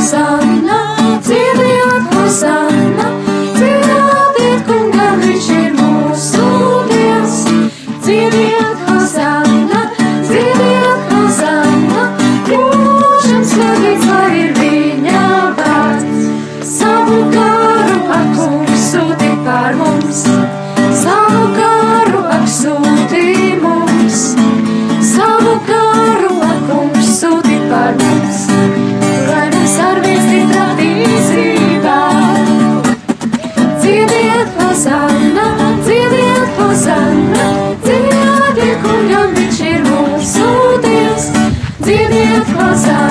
song. Hosanna, dziediet, kungam viņš ir mūsu Dievs. Dziediet, Hosanna,